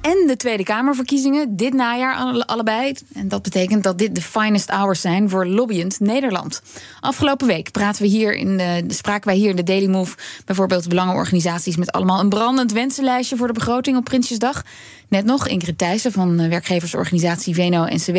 en de Tweede Kamerverkiezingen dit najaar alle- allebei. En dat betekent dat dit de finest hours zijn voor lobbyend Nederland. Afgelopen week praten we hier in de, spraken wij hier in de Daily Move bijvoorbeeld belangenorganisaties met allemaal een brandend wensenlijstje voor de begroting op Prinsjesdag. Net nog Ingrid Thijssen van eh, werkgeversorganisatie VNO-NCW.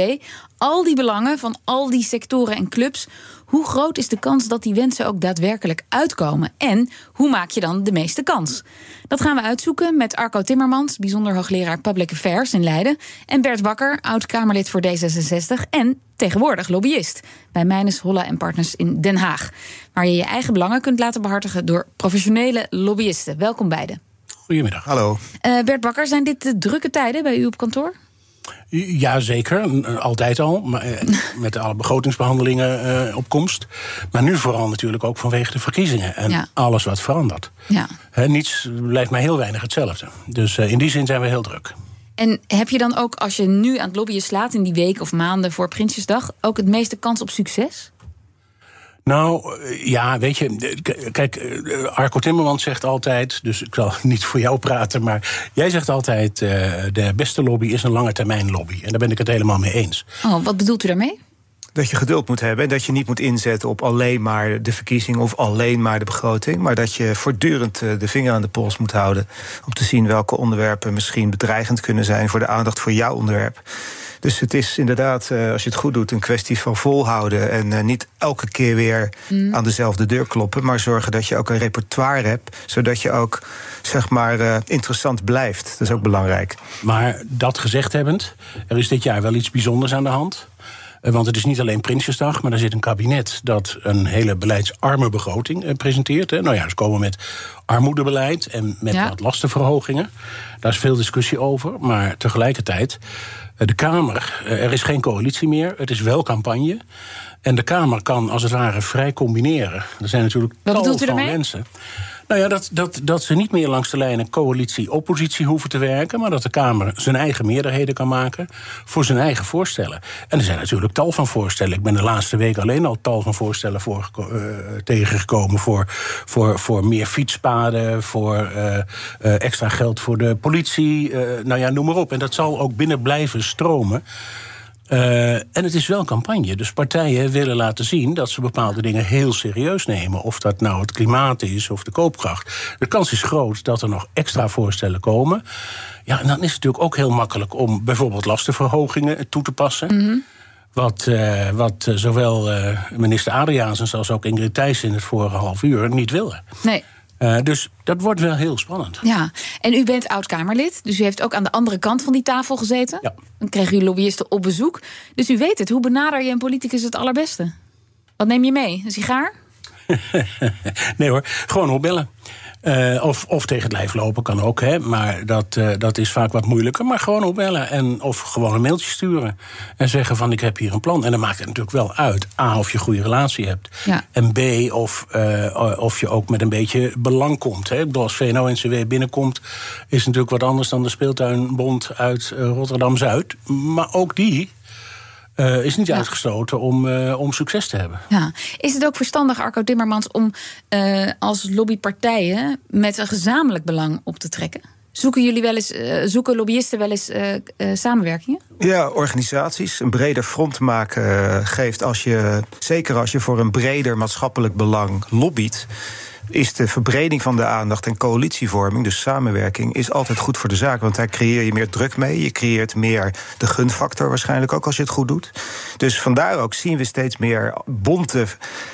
Al die belangen van al die sectoren en clubs. Hoe groot is de kans dat die wensen ook daadwerkelijk uitkomen? En hoe maak je dan de meeste kans? Dat gaan we uitzoeken met Arco Timmermans, bijzonder hoogleraar Public Affairs in Leiden. En Bert Bakker, oud-Kamerlid voor D66 en tegenwoordig lobbyist bij Meines Holla en Partners in Den Haag. Waar je je eigen belangen kunt laten behartigen door professionele lobbyisten. Welkom beiden. Goedemiddag. Hallo. Eh, Bert Bakker, zijn dit de drukke tijden bij u op kantoor? Jazeker, altijd al. Maar, eh, met alle begrotingsbehandelingen eh, op komst. Maar nu vooral natuurlijk ook vanwege de verkiezingen. En Ja. alles wat verandert. Ja. Niets blijft mij heel weinig hetzelfde. Dus eh, in die zin zijn we heel druk. En heb je dan ook, als je nu aan het lobbyen slaat in die week of maanden voor Prinsjesdag, ook het meeste kans op succes? Nou, eh, ja, weet je, kijk, eh, Arco Timmermans zegt altijd, dus ik zal niet voor jou praten, maar jij zegt altijd, eh, de beste lobby is een lange termijn lobby. En daar ben ik het helemaal mee eens. Oh, wat bedoelt u daarmee? Dat je geduld moet hebben en dat je niet moet inzetten op alleen maar de verkiezing of alleen maar de begroting. Maar dat je voortdurend de vinger aan de pols moet houden. Om te zien welke onderwerpen misschien bedreigend kunnen zijn voor de aandacht voor jouw onderwerp. Dus het is inderdaad, eh, als je het goed doet, een kwestie van volhouden. En eh, niet elke keer weer aan dezelfde deur kloppen. Maar zorgen dat je ook een repertoire hebt. Zodat je ook, zeg maar, eh, interessant blijft. Dat is ook belangrijk. Maar dat gezegd hebbend, er is dit jaar wel iets bijzonders aan de hand. Eh, Want het is niet alleen Prinsjesdag, maar er zit een kabinet dat een hele beleidsarme begroting eh, presenteert. Nou ja, ze komen met armoedebeleid en met Ja. wat lastenverhogingen. Daar is veel discussie over, maar tegelijkertijd, eh, de Kamer, er is geen coalitie meer, het is wel campagne. En de Kamer kan als het ware vrij combineren. Er zijn natuurlijk Wat tal bedoelt u van daarmee? mensen. Nou ja, dat, dat, dat ze niet meer langs de lijnen coalitie-oppositie hoeven te werken, maar dat de Kamer zijn eigen meerderheden kan maken voor zijn eigen voorstellen. En er zijn natuurlijk tal van voorstellen. Ik ben de laatste week alleen al tal van voorstellen voor, eh, tegengekomen voor, voor, voor meer fietspaden, voor eh, eh, extra geld voor de politie. nou ja, noem maar op. En dat zal ook binnen blijven stromen. Eh, en het is wel campagne. Dus partijen willen laten zien dat ze bepaalde dingen heel serieus nemen. Of dat nou het klimaat is of de koopkracht. De kans is groot dat er nog extra voorstellen komen. Ja, en dan is het natuurlijk ook heel makkelijk om bijvoorbeeld lastenverhogingen toe te passen. Wat, eh, wat eh, zowel minister Adriaansens als ook Ingrid Thijssen in het vorige half uur niet willen. Nee. Eh, dus dat wordt wel heel spannend. Ja, en u bent oud-Kamerlid, dus u heeft ook aan de andere kant van die tafel gezeten. Ja. Dan kreeg u lobbyisten op bezoek. Dus u weet het, hoe benader je een politicus het allerbeste? Wat neem je mee? Een sigaar? nee hoor, gewoon opbellen. Eh, of, of tegen het lijf lopen kan ook, hè. maar dat, eh, dat is vaak wat moeilijker. Maar gewoon opbellen en, of gewoon een mailtje sturen. En zeggen van ik heb hier een plan. En dan maakt het natuurlijk wel uit. A, of je een goede relatie hebt. Ja. En B, of, eh, of je ook met een beetje belang komt. Hè. Ik bedoel, als VNO-NCW binnenkomt... is natuurlijk wat anders dan de speeltuinbond uit Rotterdam-Zuid. Maar ook die eh, is niet Ja. uitgestoten om, eh, om succes te hebben. Ja. Is het ook verstandig, Arco Timmermans, om eh, als lobbypartijen met een gezamenlijk belang op te trekken? Zoeken jullie wel eens, eh, zoeken lobbyisten wel eens eh, eh, samenwerkingen? Ja, organisaties een breder front maken geeft als je, zeker als je voor een breder maatschappelijk belang lobbyt. Is de verbreding van de aandacht en coalitievorming, dus samenwerking, is altijd goed voor de zaak. Want daar creëer je meer druk mee. Je creëert meer de gunfactor waarschijnlijk ook als je het goed doet. Dus vandaar ook zien we steeds meer bonte,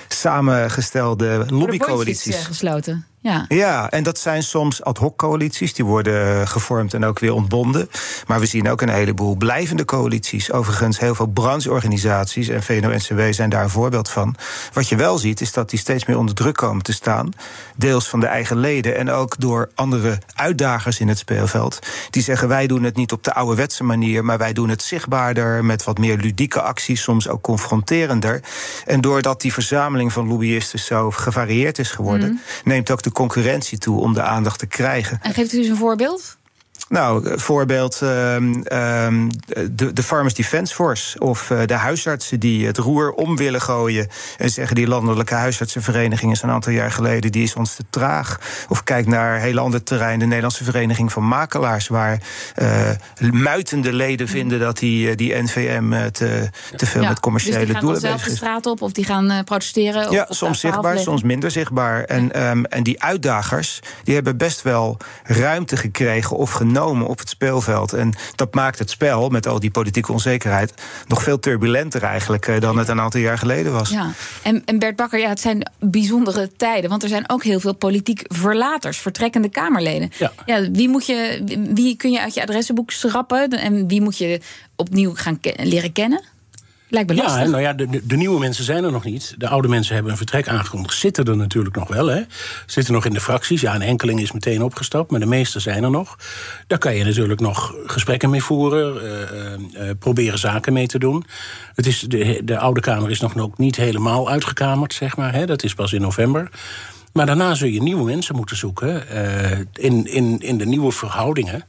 samengestelde lobbycoalities. gesloten. Ja. Ja, en dat zijn soms ad hoc coalities. Die worden gevormd en ook weer ontbonden. Maar we zien ook een heleboel blijvende coalities. Overigens, heel veel brancheorganisaties en VNO-NCW zijn daar een voorbeeld van. Wat je wel ziet, is dat die steeds meer onder druk komen te staan. Deels van de eigen leden en ook door andere uitdagers in het speelveld. Die zeggen: wij doen het niet op de ouderwetse manier, maar wij doen het zichtbaarder. Met wat meer ludieke acties, soms ook confronterender. En doordat die verzameling van lobbyisten zo gevarieerd is geworden, neemt ook de concurrentie toe om de aandacht te krijgen. En geeft u eens een voorbeeld? Nou, voorbeeld ehm, ehm, de, de Farmers Defence Force of uh, de huisartsen die het roer om willen gooien en zeggen die landelijke huisartsenvereniging is een aantal jaar geleden, die is ons te traag. Of kijk naar hele andere terrein, de Nederlandse Vereniging van Makelaars, waar uh, muitende leden vinden dat die, uh, die NVM te, te veel Ja, met commerciële dus die gaan doelen dan zelf bezig de is. straat op of die gaan eh, protesteren? Ja, of, soms zichtbaar, soms minder zichtbaar. En, ehm, en die uitdagers die hebben best wel ruimte gekregen of genomen op het speelveld. En dat maakt het spel, met al die politieke onzekerheid, nog veel turbulenter eigenlijk eh, dan het een aantal jaar geleden was. Ja, en, en Bert Bakker, ja, het zijn bijzondere tijden. Want er zijn ook heel veel politiek verlaters, vertrekkende Kamerleden. Ja. wie, moet je, wie kun je uit je adressenboek schrappen? En wie moet je opnieuw gaan ke- leren kennen? Lijkt me Ja, lastig. nou ja, de, nieuwe mensen zijn er nog niet. De oude mensen hebben een vertrek aangekondigd. Zitten er natuurlijk nog wel, hè? Zitten nog in de fracties. Ja, een enkeling is meteen opgestapt, maar de meeste zijn er nog. Daar kan je natuurlijk nog gesprekken mee voeren, eh, eh, eh, proberen zaken mee te doen. Het is, de, de Oude Kamer is nog niet helemaal uitgekamerd, zeg maar. Hè? Dat is pas in november. Maar daarna zul je nieuwe mensen moeten zoeken eh, in, in, in de nieuwe verhoudingen.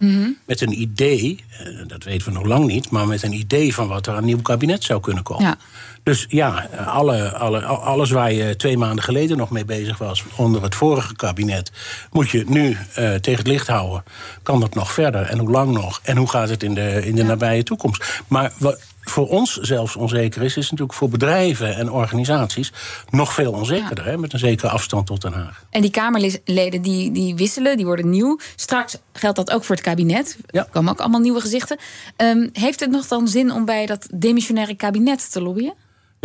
Met een idee, eh, dat weten we nog lang niet, maar met een idee van wat er aan een nieuw kabinet zou kunnen komen. Ja. Dus ja, alle, alle, alles waar je twee maanden geleden nog mee bezig was onder het vorige kabinet, moet je nu eh, tegen het licht houden. Kan dat nog verder en hoe lang nog? En hoe gaat het in de, in de nabije toekomst? Maar wat voor ons zelfs onzeker is, is natuurlijk voor bedrijven en organisaties nog veel onzekerder, hè, met een zekere afstand tot Den Haag. En die Kamerleden die, die wisselen, die worden nieuw. Straks geldt dat ook voor het kabinet. Ja. Er komen ook allemaal nieuwe gezichten. Ehm, heeft het nog dan zin om bij dat demissionaire kabinet te lobbyen?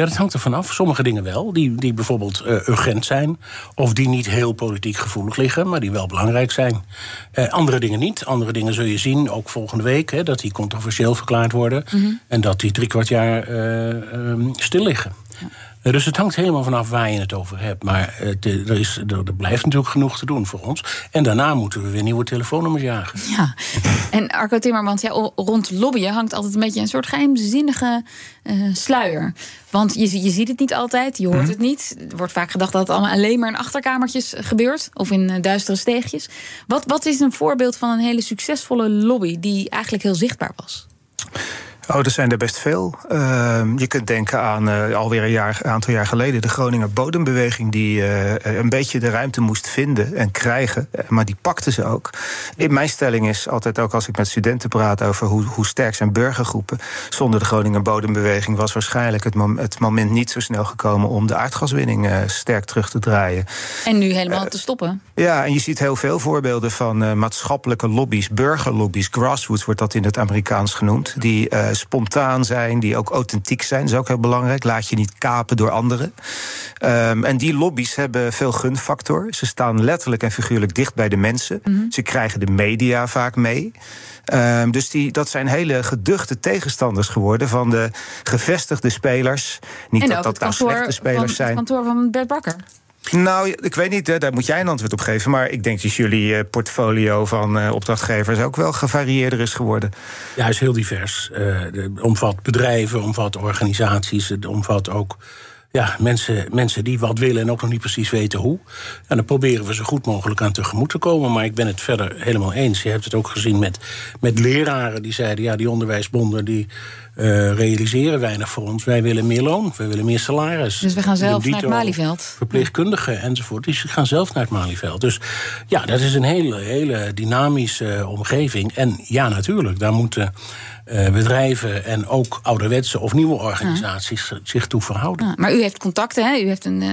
Ja, dat hangt er vanaf. Sommige dingen wel, die, die bijvoorbeeld eh, urgent zijn. Of die niet heel politiek gevoelig liggen, maar die wel belangrijk zijn. Eh, andere dingen niet. Andere dingen zul je zien, ook volgende week, hè, dat die controversieel verklaard worden. En dat die drie kwart jaar eh, ehm, stil liggen. Eh, Dus het hangt helemaal vanaf waar je het over hebt. Maar eh, de- er, is, er, er blijft natuurlijk genoeg te doen voor ons. En daarna moeten we weer nieuwe telefoonnummers jagen. Ja. En Arco Timmermans, ja, rond lobbyen hangt altijd een beetje een soort geheimzinnige eh, sluier. Want je, je ziet het niet altijd, je hoort het niet. Er wordt vaak gedacht dat het allemaal alleen maar in achterkamertjes gebeurt. Of in eh, duistere steegjes. Wat, wat is een voorbeeld van een hele succesvolle lobby die eigenlijk heel zichtbaar was? Oh, er zijn er best veel. Ehm, je kunt denken aan eh, alweer een jaar, aantal jaar geleden de Groninger Bodembeweging, die eh, een beetje de ruimte moest vinden en krijgen, eh, maar die pakte ze ook. In mijn stelling is altijd ook als ik met studenten praat over hoe, hoe sterk zijn burgergroepen. Zonder de Groninger Bodembeweging was waarschijnlijk het, mom- het moment niet zo snel gekomen om de aardgaswinning sterk terug te draaien. En nu helemaal te stoppen. Ja, en je ziet heel veel voorbeelden van maatschappelijke lobby's, burgerlobby's, grassroots wordt dat in het Amerikaans genoemd, die spontaan zijn, die ook authentiek zijn. Dat is ook heel belangrijk. Laat je niet kapen door anderen. Ehm, en die lobby's hebben veel gunfactor. Ze staan letterlijk en figuurlijk dicht bij de mensen. Ze krijgen de media vaak mee. Ehm, dus die, dat zijn hele geduchte tegenstanders geworden van de gevestigde spelers. Niet en dat dat het nou kantoor, slechte spelers van, het zijn. kantoor van Bert Bakker. Nou, ik weet niet, daar moet jij een antwoord op geven. Maar ik denk dat jullie eh, portfolio van eh, opdrachtgevers ook wel gevarieerder is geworden. Ja, het is heel divers. Eh, de- omvat bedrijven, omvat organisaties, het omvat ook ja, mensen, mensen die wat willen en ook nog niet precies weten hoe. En dan proberen we zo goed mogelijk aan tegemoet te komen. Maar ik ben het verder helemaal eens. Je hebt het ook gezien met, met leraren die zeiden: ja, die onderwijsbonden die eh, realiseren weinig voor ons. Wij willen meer loon, wij willen meer salaris. Dus we gaan zelf naar het Malieveld. Verpleegkundigen enzovoort, die gaan zelf naar het Malieveld. Dus ja, dat is een hele, hele dynamische eh, omgeving. En ja, natuurlijk, daar moeten eh, bedrijven en ook ouderwetse of nieuwe organisaties zich toe verhouden. Ja, maar u heeft contacten, hè? U heeft een, eh,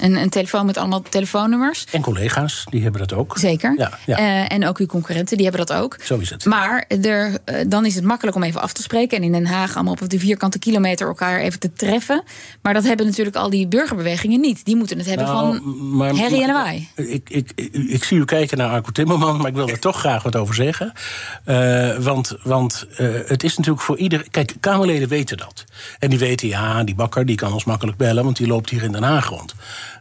een, een telefoon met allemaal telefoonnummers. En collega's, die hebben dat ook. Zeker. Ja, ja. Eh, en ook uw concurrenten, die hebben dat ook. Zo is het. Maar er, dan is het makkelijk om even af te spreken. En in Den Haag allemaal op de vierkante kilometer elkaar even te treffen. Maar dat hebben natuurlijk al die burgerbewegingen niet. Die moeten het hebben Nou, van maar- herrie en lawaai. Ik, ik, ik, ik zie u kijken naar Arco Timmerman, maar ik wil er toch graag wat over zeggen. Want want het is natuurlijk voor ieder. Kijk, Kamerleden weten dat. En die weten, ja, die bakker die kan ons makkelijk bellen, want die loopt hier in Den Haag rond.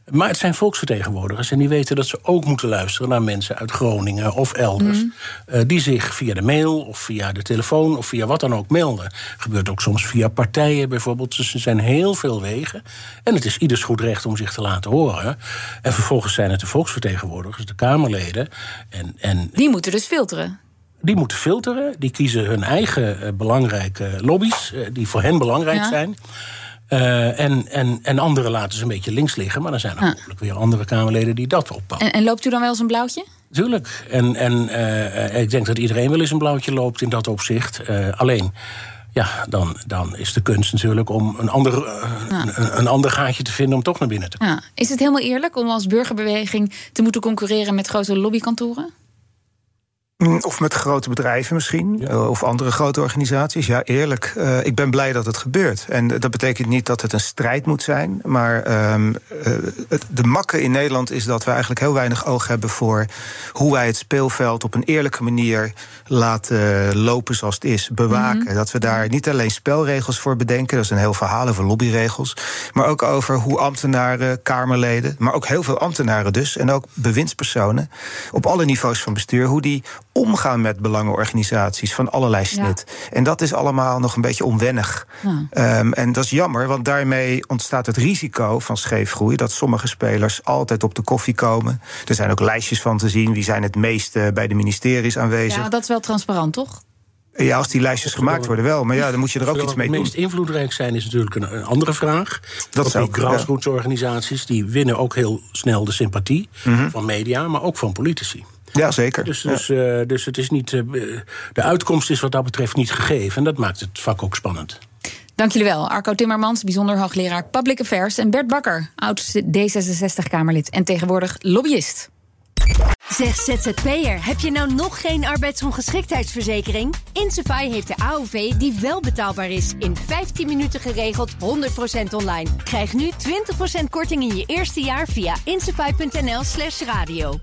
Maar het zijn volksvertegenwoordigers en die weten dat ze ook moeten luisteren naar mensen uit Groningen of elders. Mhm. eh, die zich via de mail of via de telefoon of via wat dan ook melden. Gebeurt ook soms via partijen bijvoorbeeld. Dus er zijn heel veel wegen. En het is ieders goed recht om zich te laten horen. En vervolgens zijn het de volksvertegenwoordigers, de Kamerleden. En, en Die moeten dus filteren. Die moeten filteren. Die kiezen hun eigen eh, belangrijke lobby's, eh, die voor hen belangrijk Ja. zijn. Eh, en, en, en anderen laten ze een beetje links liggen. Maar dan zijn er hopelijk weer andere Kamerleden die dat oppakken. En, en loopt u dan wel eens een blauwtje? Tuurlijk. En, en ik denk dat iedereen wel eens een blauwtje loopt in dat opzicht. Alleen, ja, dan, dan is de kunst natuurlijk om een ander, een, een ander gaatje te vinden om toch naar binnen te komen. Ja. Is het helemaal eerlijk om als burgerbeweging te moeten concurreren met grote lobbykantoren? Mm, Of met grote bedrijven misschien, eh, of andere grote organisaties. Ja, eerlijk, eh, ik ben blij dat het gebeurt. En dat betekent niet dat het een strijd moet zijn. Maar ehm, eh, het- de makke in Nederland is dat we eigenlijk heel weinig oog hebben voor hoe wij het speelveld op een eerlijke manier laten lopen zoals het is, bewaken. Dat we daar niet alleen spelregels voor bedenken, dat is een heel verhaal over lobbyregels, maar ook over hoe ambtenaren, Kamerleden, maar ook heel veel ambtenaren dus, en ook bewindspersonen op alle niveaus van bestuur, hoe die omgaan met belangenorganisaties van allerlei snit. En dat is allemaal nog een beetje onwennig. Ja. Ehm, en dat is jammer, want daarmee ontstaat het risico van scheefgroei. Dat sommige spelers altijd op de koffie komen. Er zijn ook lijstjes van te zien. Wie zijn het meest eh, bij de ministeries aanwezig? Ja, Ja, dat is wel transparant, toch? als die lijstjes gemaakt worden wel. Maar ja, dan moet je er ook iets mee het doen. meest invloedrijk zijn is natuurlijk een, andere vraag. Dat is die ook, ja. grassroots organisaties die winnen ook heel snel de sympathie Mhm. van media, maar ook van politici. Ja, zeker. Dus, Ja. dus, eh, dus het is niet, eh, de uitkomst is wat dat betreft niet gegeven. En dat maakt het vak ook spannend. Dank jullie wel. Arco Timmermans, bijzonder hoogleraar Public Affairs. En Bert Bakker, oud D66-Kamerlid en tegenwoordig lobbyist. Zeg ZZP'er, heb je nou nog geen arbeidsongeschiktheidsverzekering? Insafai heeft de AOV die wel betaalbaar is. In 15 minuten geregeld, 100% online. Krijg nu 20% korting in je eerste jaar via insafai.nl slash radio.